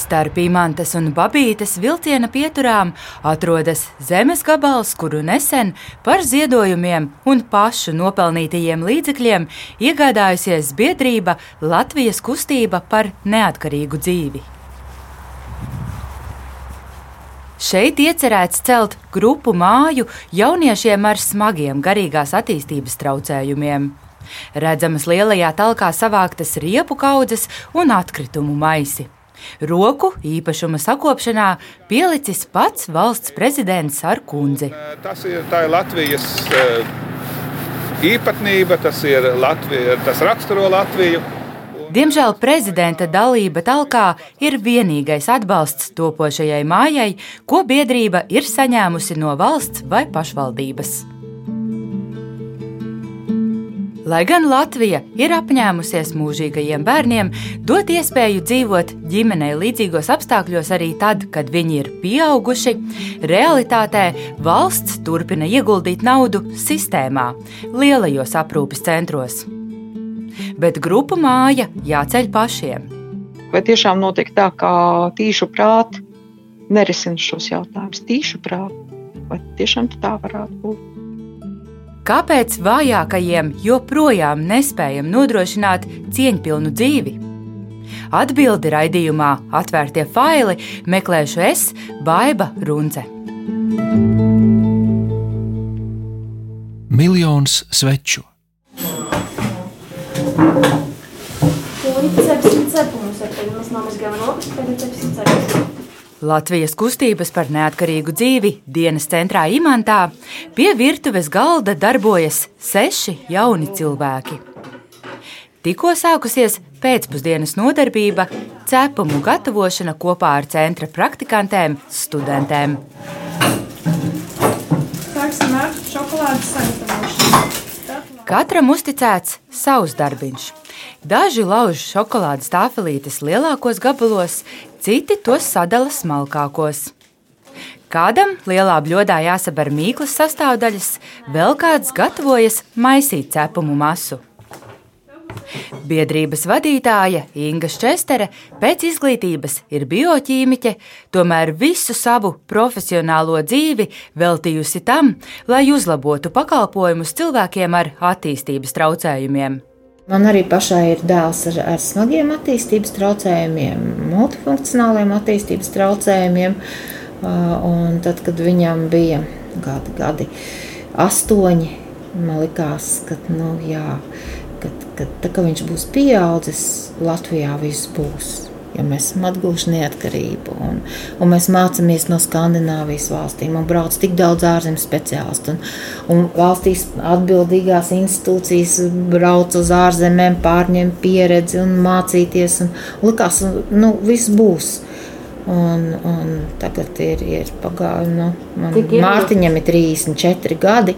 Starp Imantas un Babītes vilciena pieturām atrodas zemes gabals, kuru nesen par ziedojumiem un pašu nopelnītajiem līdzekļiem iegādājusies biedrība Latvijas kustība par neatkarīgu dzīvi. Šeit iecerēts celt grupu māju jauniešiem ar smagiem garīgās attīstības traucējumiem. Redzamas lielajā talkā savāktas riepu kaudzes un atkritumu maisi. Roku īpašuma sakopšanā pielicis pats valsts prezidents ar kundzi. Tas ir, ir Latvijas īpatnība, tas, ir Latvija, tas raksturo Latviju. Diemžēl prezidenta dalība talkā ir vienīgais atbalsts topošajai mājai, ko biedrība ir saņēmusi no valsts vai pašvaldības. Lai gan Latvija ir apņēmusies mūžīgajiem bērniem dot iespēju dzīvot ģimenei līdzīgos apstākļos arī tad, kad viņi ir pieauguši, realitātē valsts turpina ieguldīt naudu sistēmā, lielajos aprūpes centros. Bet grupu māja jāceļ pašiem. Vai tiešām notiek tā, ka tīšu prāti nerisina šos jautājumus? Tīšu prāti, vai tiešām tā varētu būt? Kāpēc vājākajiem joprojām nespējam nodrošināt cieņpilnu dzīvi? Atbildi raidījumā Atvērtie faili meklēšu es, Baiva Runce. Miljons sveču. Puikas 700 mums ir, tad mammas gāva nokas, tagad 700 Latvijas kustības par neatkarīgu dzīvi dienas centrā Imantā pie virtuves galda darbojas seši jauni cilvēki. Tikko sākusies pēcpusdienas nodarbība, cepumu gatavošana kopā ar centra praktikantēm, studentēm. Sāksim ar šokolādes sagatavošanu. Katram uzticēts savs darbiņš. Daži lauž šokolādes tāfelītes lielākos gabalos, citi tos sadala smalkākos. Kādam lielā bļodā jāsaber mīklas sastāvdaļas, vēl kāds gatavojas maisīt cepumu masu. Biedrības vadītāja Inga Čestere pēc izglītības ir bioķīmiķe, tomēr visu savu profesionālo dzīvi veltījusi tam, lai uzlabotu pakalpojumus cilvēkiem ar attīstības traucējumiem. Man arī pašai ir dēls ar, ar smagiem attīstības traucējumiem, multifunkcionāliem attīstības traucējumiem. Un tad, kad viņam bija gadi, gadi astoņi, man likās, ka, nu, jā, kad, kad, tā, kad viņš būs pieaudzis, Latvijā viss būs ja mēs esam atguvuši neatkarību. Un, un mēs mācāmies no Skandinavijas valstīm, un brauc tik daudz ārzemju speciālistu. Un, un valstīs atbildīgās institūcijas brauc uz ārzemēm, pārņem pieredzi un mācīties. Un likās, nu, viss būs. Un, un tagad ir, ir pagājuši, nu, Mārtiņam ir 34 gadi,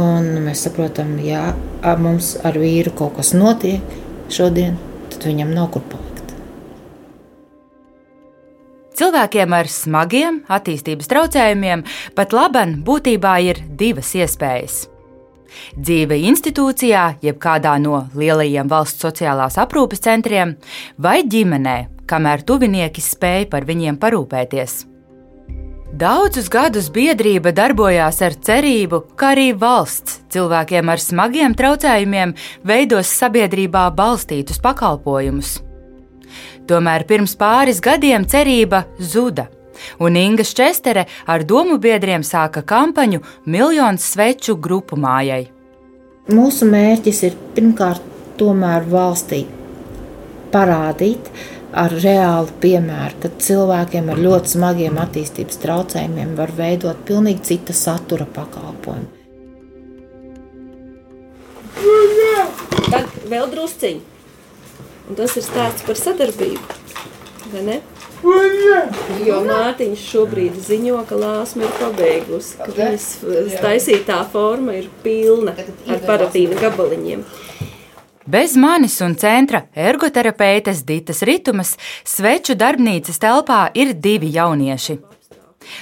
un mēs saprotam, ja mums ar vīru kaut kas notiek šodien, tad viņam nav kur palikt. Cilvēkiem ar smagiem attīstības traucējumiem pat laban būtībā ir divas iespējas. Dzīve institūcijā, jeb kādā no lielajiem valsts sociālās aprūpes centriem, vai ģimenē, kamēr tuvinieki spēj par viņiem parūpēties. Daudzus gadus biedrība darbojās ar cerību, ka arī valsts cilvēkiem ar smagiem traucējumiem veidos sabiedrībā balstītus pakalpojumus. Tomēr pirms pāris gadiem cerība zuda, un Inga Čestere ar domu biedriem sāka kampaņu Miljons sveču grupu mājai. Mūsu mērķis ir pirmkārt tomēr valstī parādīt ar reālu piemēru, ka cilvēkiem ar ļoti smagiem attīstības traucējumiem var veidot pilnīgi cita satura pakalpojumu. Tad vēl drusciņi. Un tas ir stāsts par sadarbību. Jo Mārtiņš šobrīd ziņo, ka lāsma ir pabeigusi, ka viņas taisītā forma ir pilna ar parafīna gabaliņiem. Bez manis un centra ergoterapeites Ditas Ritumas sveču darbnīcas telpā ir divi jaunieši.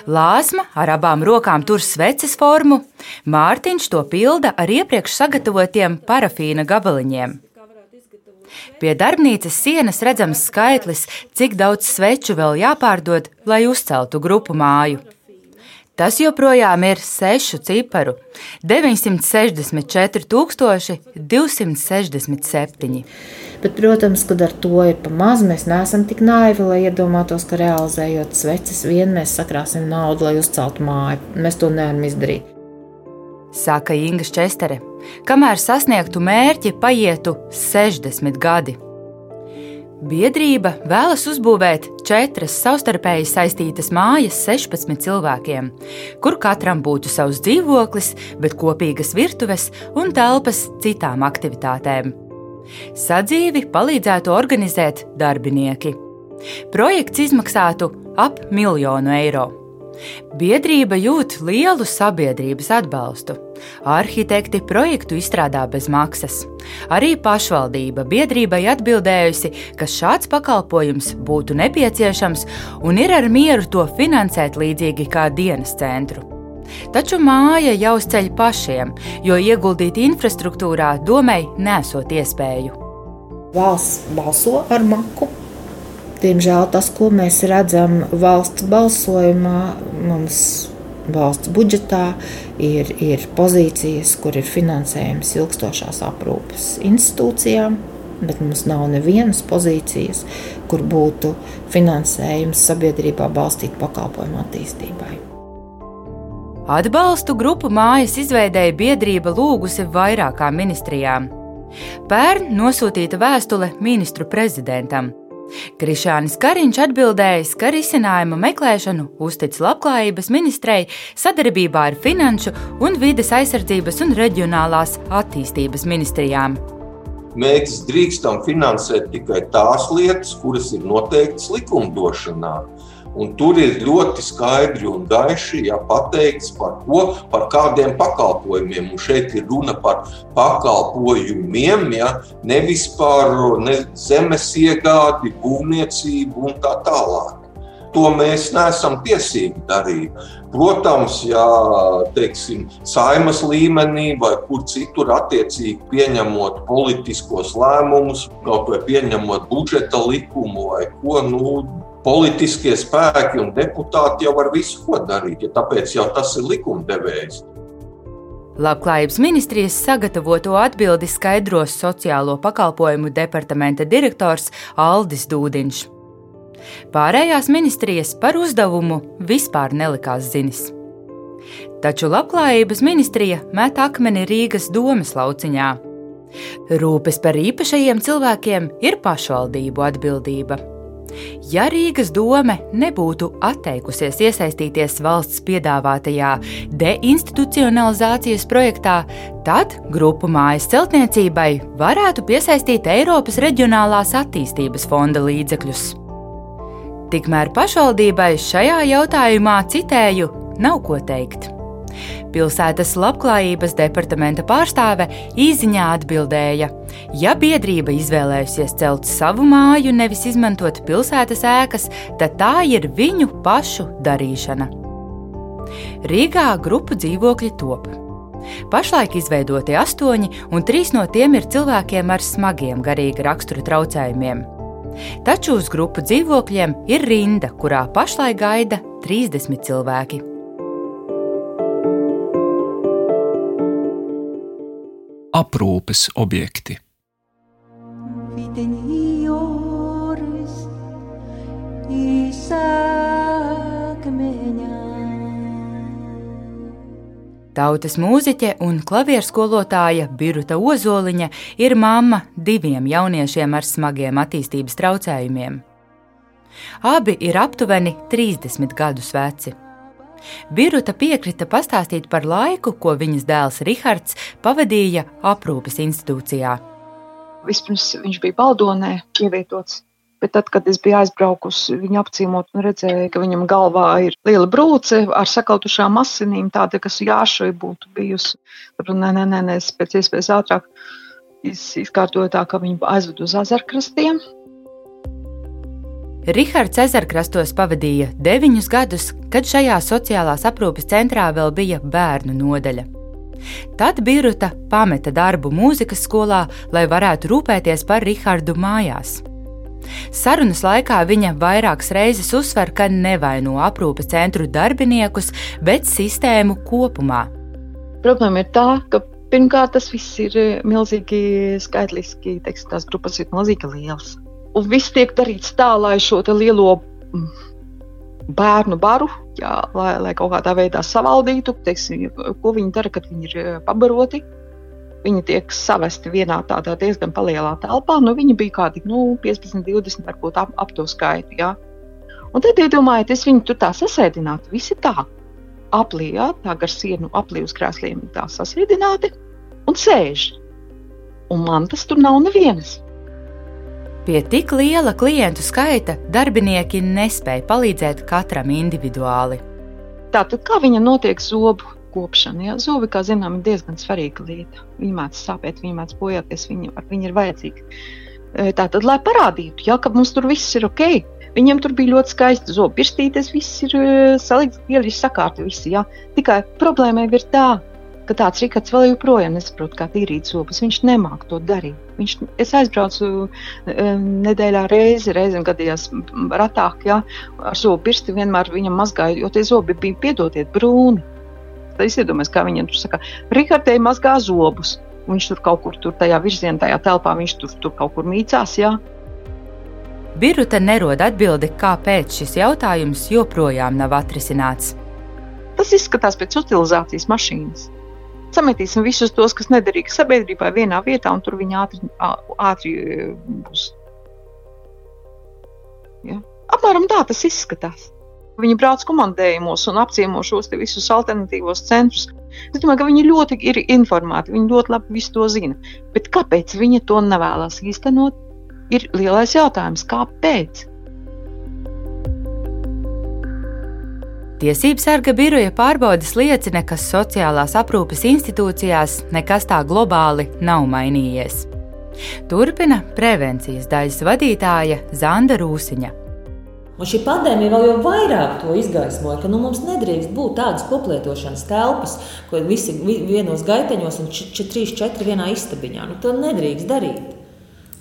Lāsma ar abām rokām tur sveces formu, Mārtiņš to pilda ar iepriekš sagatavotiem parafīna gabaliņiem. Pie darbnīcas sienas redzams skaitlis, cik daudz sveču vēl jāpārdod, lai uzceltu grupu māju. Tas joprojām ir sešu ciparu - 964,267. Bet, protams, kad ar to ir pa maz, mēs neesam tik naivi, lai iedomātos, ka realizējot sveces, vien mēs sakrāsim naudu, lai uzceltu māju. Mēs to nevaram izdarīt. Saka Inga Čestere, kamēr sasniegtu mērķi, paietu 60 gadi. Biedrība vēlas uzbūvēt četras savstarpēji saistītas mājas 16 cilvēkiem, kur katram būtu savs dzīvoklis, bet kopīgas virtuves un telpas citām aktivitātēm. Sadzīvi palīdzētu organizēt darbinieki. Projekts izmaksātu ap miljonu eiro. Biedrība jūt lielu sabiedrības atbalstu. Arhitekti projektu izstrādā bez maksas. Arī pašvaldība biedrībai atbildējusi, ka šāds pakalpojums būtu nepieciešams un ir ar mieru to finansēt līdzīgi kā dienas centru. Taču māja jāuzceļ pašiem, jo ieguldīt infrastruktūrā domai nesot iespēju. Valsts balso ar maku, Diemžēl tas, ko mēs redzam valsts balsojumā, mums valsts budžetā ir, ir pozīcijas, kur ir finansējums ilgstošās aprūpes institūcijām, bet mums nav nevienas pozīcijas, kur būtu finansējums sabiedrībā balstīt pakalpojumu attīstībai. Atbalstu grupu mājas izveidēja biedrība lūgusi vairākām ministrijām. Pērn nosūtīta vēstule ministru prezidentam. Krišānis Kariņš atbildējis, ka risinājumu meklēšanu uztic Labklājības ministrei sadarbībā ar Finanšu un Vides aizsardzības un reģionālās attīstības ministrijām. Mēs drīkstam finansēt tikai tās lietas, kuras ir noteiktas likumdošanā. Un tur ir ļoti skaidri un gaiši ja, pateikts, par ko, par kādiem pakalpojumiem. Un šeit ir runa par pakalpojumiem, ja, nevis par ne, zemes iegādi, būvniecību un tā tālāk. To mēs neesam tiesīgi darīt. Protams, ja teiksim, saimas līmenī vai kur citur attiecīgi pieņemot politiskos lēmumus, kaut vai pieņemot budžeta likumu vai ko, nu, politiskie spēki un deputāti jau var visu ko darīt, ja tāpēc jau tas ir likumdevējs. Labklājības ministrijas sagatavoto atbildi skaidros sociālo pakalpojumu departamenta direktors Aldis Dūdiņš. Pārējās ministrijas par uzdevumu vispār nelikās zinis. Taču Labklājības ministrija met akmeni Rīgas domas lauciņā. Rūpes par īpašajiem cilvēkiem ir pašvaldību atbildība. Ja Rīgas dome nebūtu atteikusies iesaistīties valsts piedāvātajā deinstitucionalizācijas projektā, tad grupu mājas celtniecībai varētu piesaistīt Eiropas Reģionālās attīstības fonda līdzekļus. Tikmēr pašvaldībai šajā jautājumā, citēju, nav ko teikt. Pilsētas labklājības departamenta pārstāve īsiņā atbildēja, ja biedrība izvēlējusies celt savu māju, nevis izmantot pilsētas ēkas, tad tā ir viņu pašu darīšana. Rīgā grupu dzīvokļi top. Pašlaik izveidoti astoņi, un trīs no tiem ir cilvēkiem ar smagiem garīga rakstura traucējumiem. Taču uz grupu dzīvokļiem ir rinda, kurā pašlaik gaida 30 cilvēki. aprūpes objekti. Tautas mūziķe un klavierskolotāja Biruta Ozoliņa ir mamma diviem jauniešiem ar smagiem attīstības traucējumiem. Abi ir aptuveni 30 gadus veci. Biruta piekrita pastāstīt par laiku, ko viņas dēls Rihards pavadīja aprūpes institūcijā. Vispirms viņš bija Baldonē ievietots. Bet tad, kad es biju aizbraukusi viņu apciemot un redzēju, ka viņam galvā ir liela brūce ar sakautušām asinīm, tāda, kas jāšai būtu bijusi, tad nē, nē, nē, nē, es pēc iespējas ātrāk izkārtoju tā, ka viņu aizvedu uz azarkrastiem. Rihards ezerkrastos pavadīja deviņus gadus, kad šajā sociālās aprūpes centrā vēl bija bērnu nodaļa. Tad Biruta pameta darbu mūzikas skolā, lai varētu rūpēties par Rihardu mājās. Sarunas laikā viņa vairākas reizes uzsver, ka nevaino aprūpes centru darbiniekus, bet sistēmu kopumā. Problēma ir tā, ka pirmkārt tas viss ir eh, milzīgi skaitliski, teiksim, tās grupas ir milzīgi lielas. Un viss tiek darīts tā, lai šo lielo mm, bērnu baru, jā, lai, lai kaut kādā veidā savaldītu, teiksim, ko viņi dara, kad viņi ir eh, pabaroti. Viņi tiek savesti vienā tādā diezgan lielā telpā. Nu, viņi bija kādi nu, 15, 20, varbūt ap, ap to skaitu. Jā. Un tad iedomājieties, es viņu tur tā sasēdinātu. Visi tā aplijā, tā gar sienu aplī uz krēsliem, tā sasēdināti un sēž. Un man tas tur nav nevienas. Pie tik liela klientu skaita darbinieki nespēja palīdzēt katram individuāli. Tātad, kā viņa notiek zobu kopšana? Ja? Zobi, kā zinām, ir diezgan svarīga lieta. Viņa mēdz sāpēt, viņa mēdz bojāties, viņa, viņa ir vajadzīga. E, tātad, lai parādītu, ja, ka mums tur viss ir ok, viņam tur bija ļoti skaisti zobu pirstītes, viss ir salikts, ir sakārtots. Ja? Tikai problēma ir tā, ka tāds Rikards vēl joprojām nesaprot, kā tīrīt zobus. Viņš nemāk to darīt. Viņš, es aizbraucu um, nedēļā reizi, reizēm gadījās ratāk, ja, ar zobu pirksti vienmēr viņam mazgāju, jo tie zobi bija piedodiet brūni. Tad es iedomājos, kā viņam tur saka, Rikardai mazgā zobus. Viņš tur kaut kur tur tajā virzienā, tajā telpā, viņš tur, tur kaut kur mīcās. Jā. Birute nerod atbildi, kāpēc šis jautājums joprojām nav atrisināts. Tas izskatās pēc utilizācijas mašīnas sametīsim visus tos, kas nederīgi sabiedrībai, vienā vietā, un tur viņi ātri, ātri būs. Ja? Apmēram tā tas izskatās. Viņi brauc komandējumos un apciemo šos visus alternatīvos centrus. Es domāju, ka viņi ļoti ir informēti, viņi ļoti labi visu to zina. Bet kāpēc viņi to nevēlas īstenot, ir lielais jautājums. Kāpēc? Tiesības sarga biroja pārbaudas liecina, ka sociālās aprūpes institūcijās nekas tā globāli nav mainījies. Turpina prevencijas daļas vadītāja Zanda Rūsiņa. Un šī pandēmija vēl jau vairāk to izgaismoja, ka nu, mums nedrīkst būt tādas koplietošanas telpas, ko visi vienos gaiteņos un 3-4 vienā istabiņā. Nu, to nedrīkst darīt.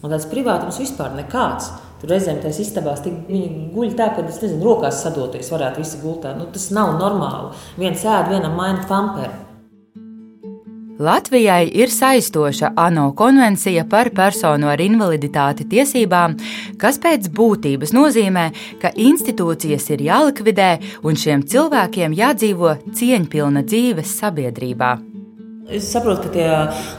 Un tāds privātums vispār nekāds. Tur reizēm tās istabās viņi guļ tā, ka, es nezinu, rokās sadoties, varētu visi gultā. Nu, tas nav normāli. Viens ēd, vienam maina pamperi. Latvijai ir saistoša ANO konvencija par personu ar invaliditāti tiesībām, kas pēc būtības nozīmē, ka institūcijas ir jālikvidē un šiem cilvēkiem jādzīvo cieņpilna dzīves sabiedrībā. Es saprotu, ka tie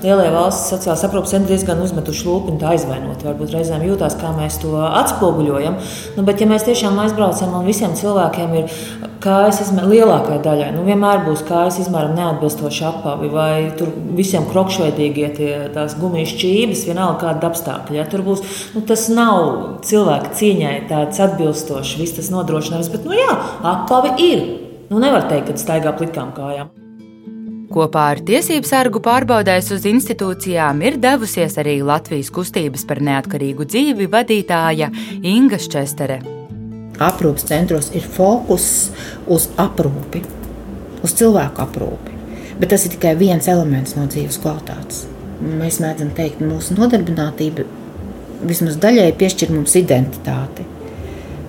lielie valsts sociālās aprūpes centri diezgan uzmetuši lūpu un tā aizvainot. Varbūt reizēm jūtās, kā mēs to atspoguļojam. Nu, bet, ja mēs tiešām aizbraucam un visiem cilvēkiem ir kājas izmēram, lielākajai daļai, nu, vienmēr būs kājas izmēram neatbilstoši apavi, vai tur visiem krokšveidīgie tie, tās gumijas čības, vienalga kāda apstākļa. Ja, tur būs, nu, tas nav cilvēka cieņai tāds atbilstošs, viss tas nodrošinājums, bet, nu jā, apavi ir. Nu, nevar teikt, ka staigā plikām kājām. Kopā ar tiesību sargu pārbaudēs uz institūcijām ir devusies arī Latvijas kustības par neatkarīgu dzīvi vadītāja Inga Čestere. Aprūpas centros ir fokus uz aprūpi, uz cilvēku aprūpi. Bet tas ir tikai viens elements no dzīves kvalitātes. Mēs mēdzam teikt, ka mūsu nodarbinātība vismaz daļai piešķir mums identitāti.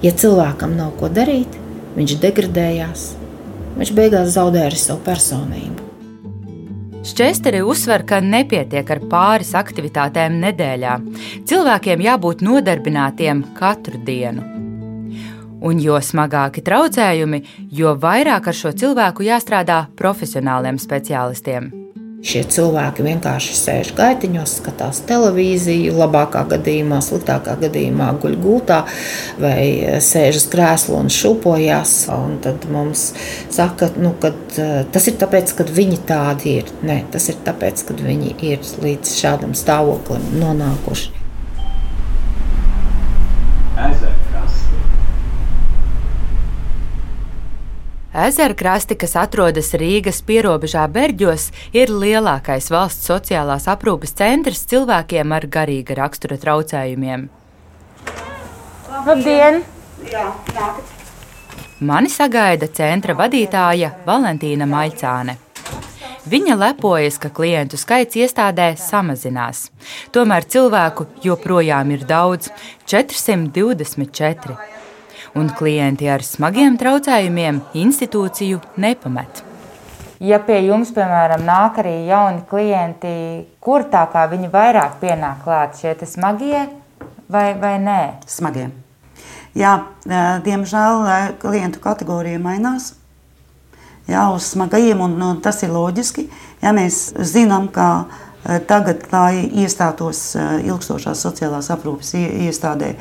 Ja cilvēkam nav ko darīt, viņš degradējās, viņš beigās zaudē arī savu personību. Šķesteri uzsver, ka nepietiek ar pāris aktivitātēm nedēļā. Cilvēkiem jābūt nodarbinātiem katru dienu. Un jo smagāki traucējumi, jo vairāk ar šo cilvēku jāstrādā profesionāliem speciālistiem. Šie cilvēki vienkārši sēž gaitiņos, skatās televīziju, labākā gadījumā, sliktākā gadījumā guļ gultā vai sēž uz krēsla un šūpojas. Un tad mums saka, nu, ka eh, tas ir tāpēc, ka viņi tādi ir. Nē, tas ir tāpēc, ka viņi ir līdz šādam stāvoklim nonākuši. Ezek. Ezerkrasti, kas atrodas Rīgas pierobežā Berģos, ir lielākais valsts sociālās aprūpes centrs cilvēkiem ar garīga rakstura traucējumiem. Labdien! Jā, nākat! Mani sagaida centra vadītāja Valentīna Maļcāne. Viņa lepojas, ka klientu skaits iestādē samazinās. Tomēr cilvēku joprojām ir daudz - 424. Un klienti ar smagiem traucējumiem institūciju nepamet. Ja pie jums, piemēram, nāk arī jauni klienti, kur tā kā viņi vairāk pienāk klāt šie smagie vai, vai nē? Smagie. Jā, diemžēl klientu kategorija mainās jā, uz smagajiem, un, un tas ir loģiski. Ja mēs zinām, ka tagad, lai iestātos e, ilgstošās sociālās aprūpes iestādē,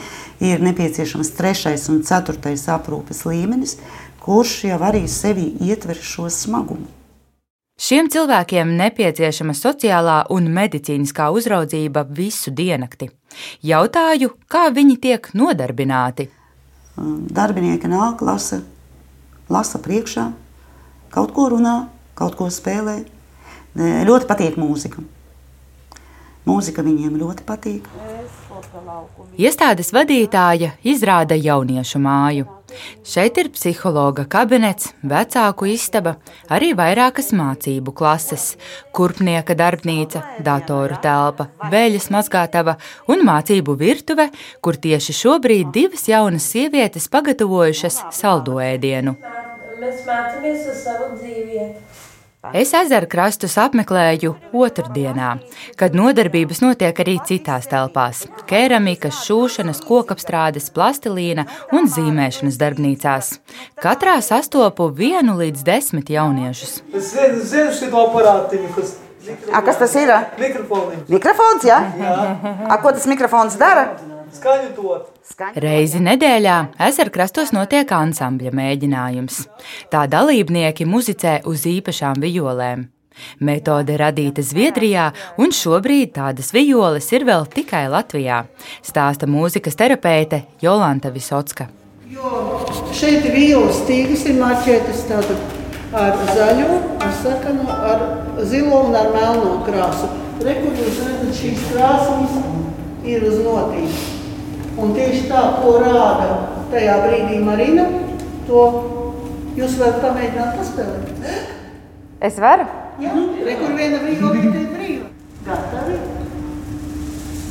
ir nepieciešams trešais un ceturtais aprūpes līmenis, kurš jau arī sevi ietver šo smagumu. Šiem cilvēkiem nepieciešama sociālā un medicīniskā uzraudzība visu diennakti. Jautāju, kā viņi tiek nodarbināti. Darbinieki nāk, lasa, lasa priekšā, kaut ko runā, kaut ko spēlē. Ļoti patīk mūzika. Mūzika viņiem ļoti patīk. Iestādes vadītāja izrāda jauniešu māju. Šeit ir psihologa kabinets, vecāku istaba, arī vairākas mācību klases, kurpnieka darbnīca, datoru telpa, vēļas mazgātava un mācību virtuve, kur tieši šobrīd divas jaunas sievietes pagatavojušas saldo ēdienu mēs mācāmies uz savu dzīvi. Es ezeru krastus apmeklēju otrdienā, kad nodarbības notiek arī citās telpās - keramikas, šūšanas, kokapstrādes, plastilīna un zīmēšanas darbnīcās. Katrā sastopu vienu līdz desmit jauniešus. Es zinu, zinu A, kas tas ir? Mikrofons. Mikrofons, jā? jā. A, ko tas mikrofons dara? Reizi nedēļā ezerkrastos notiek ansambļa mēģinājums. Tā dalībnieki muzicē uz īpašām violēm. Metode radīta Zviedrijā, un šobrīd tādas violes ir vēl tikai Latvijā, stāsta mūzikas terapeite Jolanta Visotska. Jo šeit ir violas stīgas, ir marķētas ar zaļo, ar sarkanu, ar zilo un ar melno krāsu. Rekur jūs redzat, šīs krāsas ir uz notīm. Un tieši tā, ko rāda tajā brīdī Marina, to jūs varat pamēģināt paspēlēt. Es varu? Jā, rekur viena violīte ir brīva. Gatavi?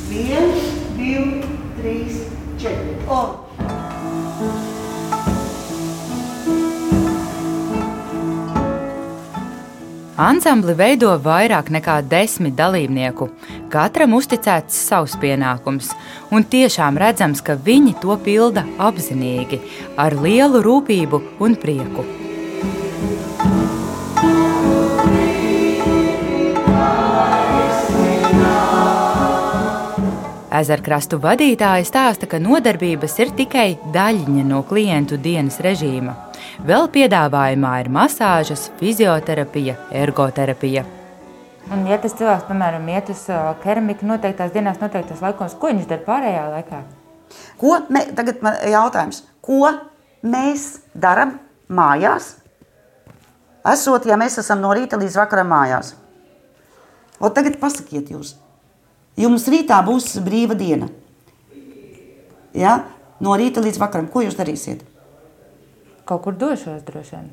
Viens, divi, trīs, četri. Un. Ansambli veido vairāk nekā desmit dalībnieku. Katram uzticēts savs pienākums, un tiešām redzams, ka viņi to pilda apzinīgi, ar lielu rūpību un prieku. Ezerkrastu vadītāji stāsta, ka nodarbības ir tikai daļiņa no klientu dienas režīma. Vēl piedāvājumā ir masāžas, fizioterapija, ergoterapija. Un, ja tas cilvēks, piemēram, iet uz keramiku noteiktās dienās, noteiktos laikos, ko viņš dara pārējā laikā? Ko mē, tagad man jautājums, ko mēs darām mājās? Esot, ja mēs esam no rīta līdz vakaram mājās. O tagad pasakiet jūs, jums rītā būs brīva diena. Ja? No rīta līdz vakaram, ko jūs darīsiet? Kaut kur došos droši vien.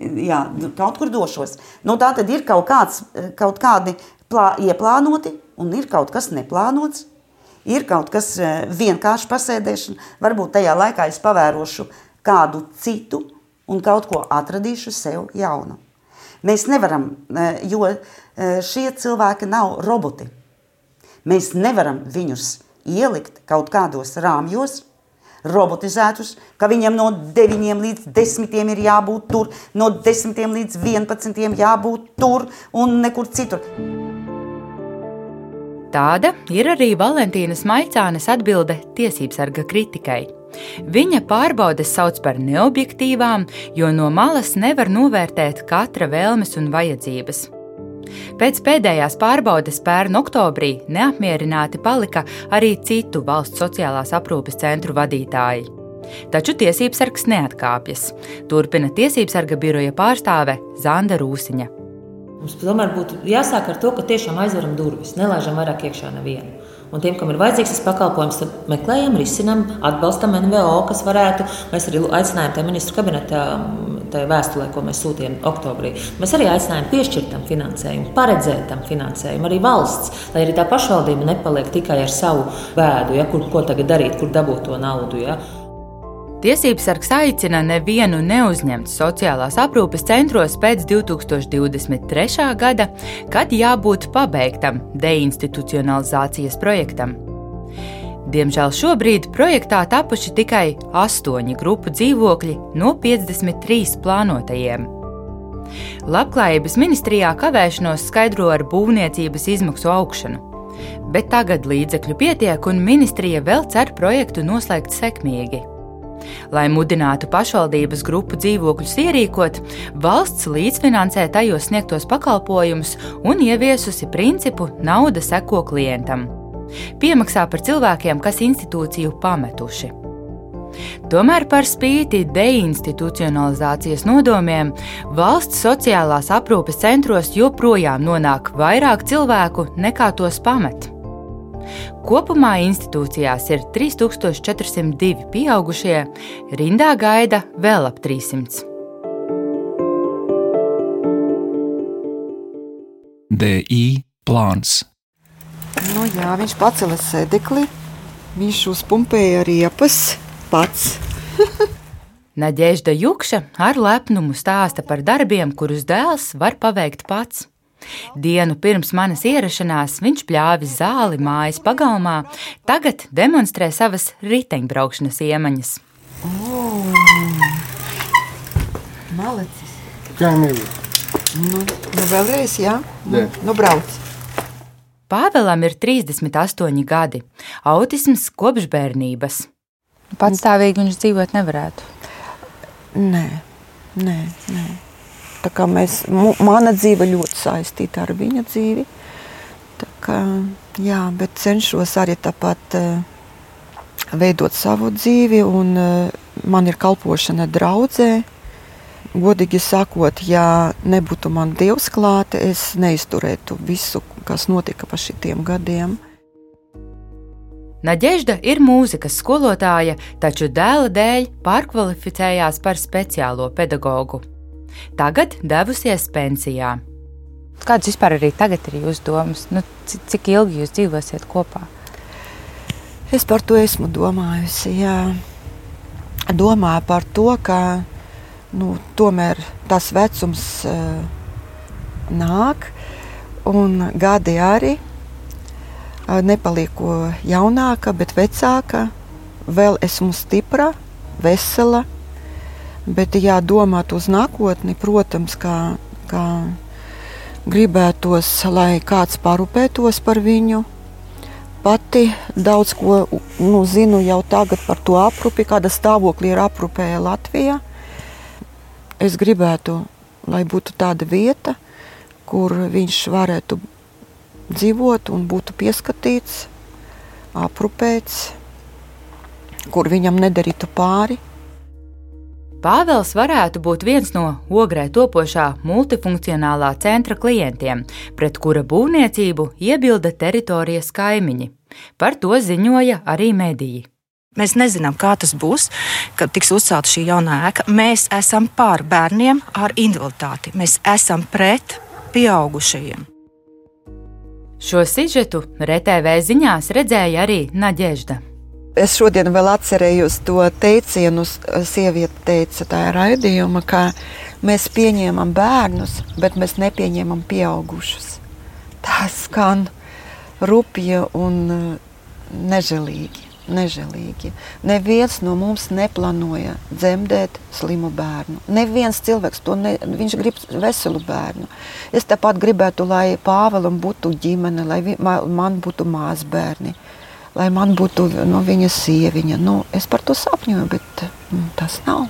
Jā, kaut kur došos. Nu, tā tad ir kaut, kāds, kaut kādi plā, ieplānoti un ir kaut kas neplānots. Ir kaut kas eh, vienkārši pasēdēšana. Varbūt tajā laikā es pavērošu kādu citu un kaut ko atradīšu sev jaunu. Mēs nevaram, eh, jo eh, šie cilvēki nav roboti. Mēs nevaram viņus ielikt kaut kādos rāmjos, robotizētus, ka viņam no 9 līdz 10 ir jābūt tur, no 10 līdz 11 jābūt tur un nekur citur. Tāda ir arī Valentīnas Maicānes atbilde tiesībsarga kritikai. Viņa pārbaudes sauc par neobjektīvām, jo no malas nevar novērtēt katra vēlmes un vajadzības. Pēc pēdējās pārbaudes pērn oktobrī neapmierināti palika arī citu valsts sociālās aprūpes centru vadītāji. Taču tiesībsargs neatkāpjas. Turpina tiesībsarga biroja pārstāve Zanda Rūsiņa. Mums tomēr būtu jāsāk ar to, ka tiešām aizveram durvis, nelaižam vairāk iekšā nevienu. Un tiem, kam ir vajadzīgs šis pakalpojums, tad meklējam, risinām, atbalstam NVO, kas varētu. Mēs arī aicinājām tā ministru kabineta tajā vēstulē, ko mēs sūtījām oktobrī. Mēs arī aicinājām piešķirt tam finansējumu, paredzēt tam finansējumu, arī valsts, lai arī tā pašvaldība nepaliek tikai ar savu bēdu, ja, kur, ko tagad darīt, kur dabūt to naudu. Ja. Tiesības sargs aicina nevienu neuzņemt sociālās aprūpes centros pēc 2023. gada, kad jābūt pabeigtam deinstitucionalizācijas projektam. Diemžēl šobrīd projektā tapuši tikai astoņi grupu dzīvokļi no 53 plānotajiem. Labklājības ministrijā kavēšanos skaidro ar būvniecības izmaksu augšanu, bet tagad līdzekļu pietiek un ministrija vēl cer projektu noslēgt sekmīgi. Lai mudinātu pašvaldības grupu dzīvokļus ierīkot, valsts līdzfinansē tajos sniegtos pakalpojumus un ieviesusi principu nauda seko klientam. Piemaksā par cilvēkiem, kas institūciju pametuši. Tomēr par spīti deinstitucionalizācijas nodomiem, valsts sociālās aprūpes centros joprojām nonāk vairāk cilvēku nekā tos pamet. Kopumā institūcijās ir 3402 pieaugušie, rindā gaida vēl ap 300. DI plāns. Nu, jā, viņš pacēla sēdekli, viņš uzpumpēja riepas pats. Nadežda Jukša ar lepnumu stāsta par darbiem, kurus dēls var paveikt pats. Dienu pirms manas ierašanās viņš pļāvis zāli mājas pagalmā, tagad demonstrē savas riteņbraukšanas iemaņas. Oh, Malicis. Kā mīli? Nu, nu vēlreiz, jā? Jā. Nu, brauc. Pāvēlam ir 38 gadi, autisms kopš bērnības. Patstāvīgi viņš dzīvot nevarētu. Nē, nē, nē. Tā kā mēs, mana dzīve ļoti saistīta ar viņa dzīvi. Tā kā, jā, bet cenšos arī tāpat eh, veidot savu dzīvi, un eh, man ir kalpošana draudzē. Godīgi sakot, ja nebūtu man Dievs klāte, es neizturētu visu, kas notika pa šitiem gadiem. Nadežda ir mūzikas skolotāja, taču dēla dēļ pārkvalificējās par speciālo pedagogu. Tagad devusies pensijā. Kādas vispār arī tagad ir jūsu domas? Nu, cik, ilgi jūs dzīvosiet kopā? Es par to esmu domājusi. Jā. Domāju par to, ka nu, tomēr tas vecums uh, nāk, un gadi arī nepalieku jaunāka, bet vecāka. Vēl esmu stipra, vesela, bet jādomāt uz nākotni, protams, kā, kā gribētos, lai kāds parūpētos par viņu. Pati daudz ko nu, zinu jau tagad par to aprūpi, kāda stāvokļa ir aprūpē Latvijā. Es gribētu, lai būtu tāda vieta, kur viņš varētu dzīvot un būtu pieskatīts, aprūpēts, kur viņam nedarītu pāri. Pāvils varētu būt viens no ogrē topošā multifunkcionālā centra klientiem, pret kura būvniecību iebilda teritorijas kaimiņi. Par to ziņoja arī mediji. Mēs nezinām, kā tas būs, kad tiks uzcelta šī jaunā ēka. Mēs esam pār bērniem ar invaliditāti. Mēs esam pret pieaugušajiem. Šo sižetu RTV ziņās redzēja arī Nadežda. Es šodien vēl atcerējos to teicienu, sieviete teica tajā raidījumā, ka mēs pieņemam bērnus, bet mēs nepieņemam pieaugušus. Tas skan rupji un nežēlīgi. Nežēlīgi. Neviens no mums neplānoja dzemdēt slimu bērnu. Neviens cilvēks to ne, viņš grib veselu bērnu. Es tāpat gribētu, lai Pāvēlam būtu ģimene, lai vi, man būtu mazbērni lai man būtu nu, viņa sieviņa. Nu, es par to sapņoju, bet nu, tas nav.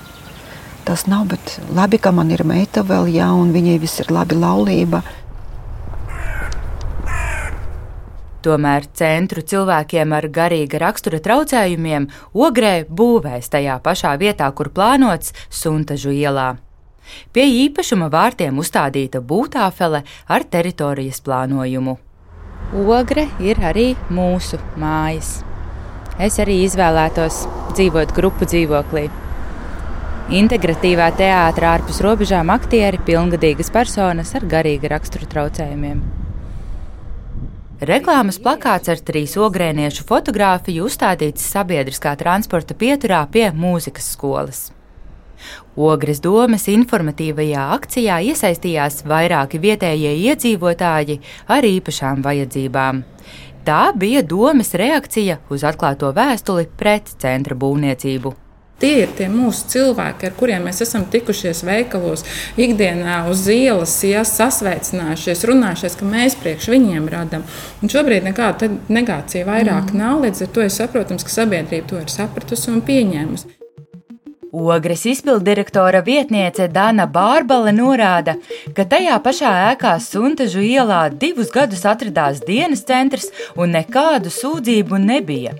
Tas nav, bet labi, ka man ir meita vēl, jā, un viņai viss ir labi laulība. Tomēr centru cilvēkiem ar garīga rakstura traucējumiem Ogrē būvēs tajā pašā vietā, kur plānots Suntažu ielā. Pie īpašuma vārtiem uzstādīta būtāfele ar teritorijas plānojumu. Ogre ir arī mūsu mājas. Es arī izvēlētos dzīvot grupu dzīvoklī. Integratīvā teātrā ārpus robežām aktieri, pilngadīgas personas ar garīga rakstura traucējumiem. Reklāmas plakāts ar trīs ogrēniešu fotografiju uzstādīts sabiedriskā transporta pieturā pie mūzikas skolas. Ogres domas informatīvajā akcijā iesaistījās vairāki vietējie iedzīvotāji ar īpašām vajadzībām. Tā bija domas reakcija uz atklāto vēstuli pret centra būvniecību. Tie ir tie mūsu cilvēki, ar kuriem mēs esam tikušies veikalos, ikdienā uz ielas, ja sasveicinājušies, runājušies, ka mēs priekš viņiem radām. Šobrīd nekāda negācija vairāk mm. nav. Līdz ar to ir saprotams, ka sabiedrība to ir sapratusi un pieņēmusi. Ogres izpildirektora vietniece Dana Bārbale norāda, ka tajā pašā ēkā Suntažu ielā divus gadus atradās dienas centrs un nekādu sūdzību nebija.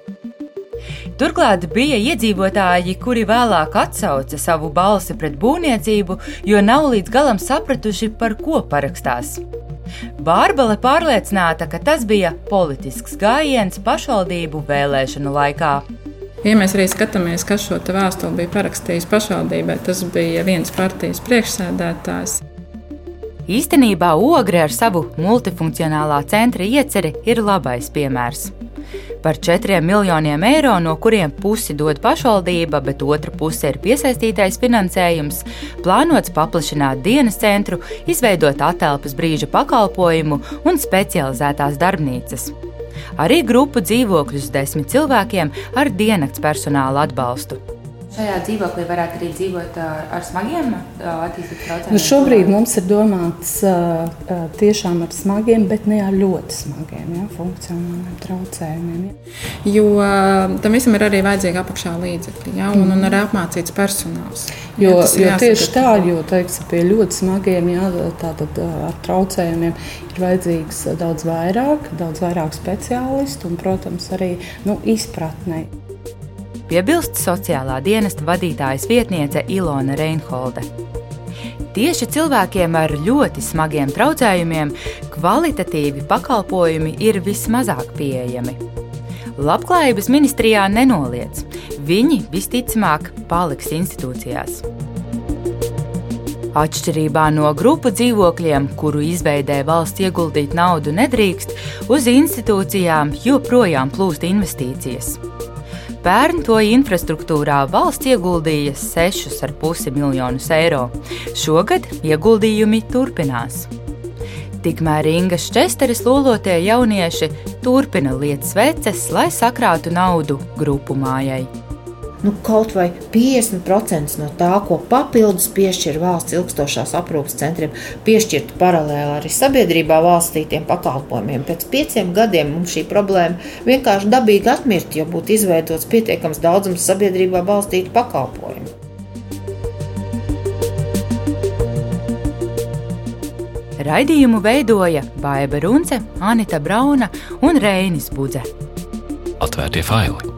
Turklāt bija iedzīvotāji, kuri vēlāk atsauca savu balsi pret būvniecību, jo nav līdz galam sapratuši, par ko parakstās. Bārbale pārliecināta, ka tas bija politisks gājiens pašvaldību vēlēšanu laikā. Ja mēs arī skatāmies, kas šo vēstuli bija parakstījis pašvaldībai, tas bija viens partijas priekšsēdētājs. Īstenībā Ogre ar savu multifunkcionālā centra ieceri ir labais piemērs. Par 4 miljoniem eiro, no kuriem pusi dod pašvaldība, bet otra puse ir piesaistītais finansējums, plānots paplašināt dienas centru, izveidot atelpas brīža pakalpojumu un specializētās darbnīcas arī grupu dzīvokļus desmit cilvēkiem ar diennakts personāla atbalstu. Šajā dzīvoklī varētu arī dzīvot ar smagiem attīstības traucējumiem. Nu šobrīd mums ir domāts tiešām ar smagiem, bet ne ar ļoti smagiem ja, funkcionāliem traucējumiem. Ja. Jo tam visam ir arī vajadzīgi apakšā līdzekļi ja, un, un arī apmācīts personāls. Jo, ja, jo tieši tā, jo teiksim, pie ļoti smagiem, ja, tātad ar traucējumiem ir vajadzīgs daudz vairāk, daudz vairāk speciālistu un, protams, arī nu, izpratnei piebilst sociālā dienesta vadītājas vietniece Ilona Reinholde. Tieši cilvēkiem ar ļoti smagiem traucējumiem kvalitatīvi pakalpojumi ir vismazāk pieejami. Labklājības ministrijā nenoliedz, viņi visticamāk paliks institūcijās. Atšķirībā no grupu dzīvokļiem, kuru izveidē valsts ieguldīt naudu nedrīkst, uz institūcijām joprojām plūst investīcijas. Pērn to infrastruktūrā valsts ieguldīja 6,5 miljonus eiro. Šogad ieguldījumi turpinās. Tikmēr Ingas Česteres lolotie jaunieši turpina lietas sveces, lai sakrātu naudu grupu mājai nu, kaut vai 50% no tā, ko papildus piešķir valsts ilgstošās aprūpas centriem, piešķirtu paralēli arī sabiedrībā valstītiem pakalpojumiem. Pēc pieciem gadiem mums šī problēma vienkārši dabīgi atmirt, jo būtu izveidots pietiekams daudzums sabiedrībā balstītu pakalpojumu. Raidījumu veidoja Baiva Runce, Anita Brauna un Reinis Budze. Atvērtie faili!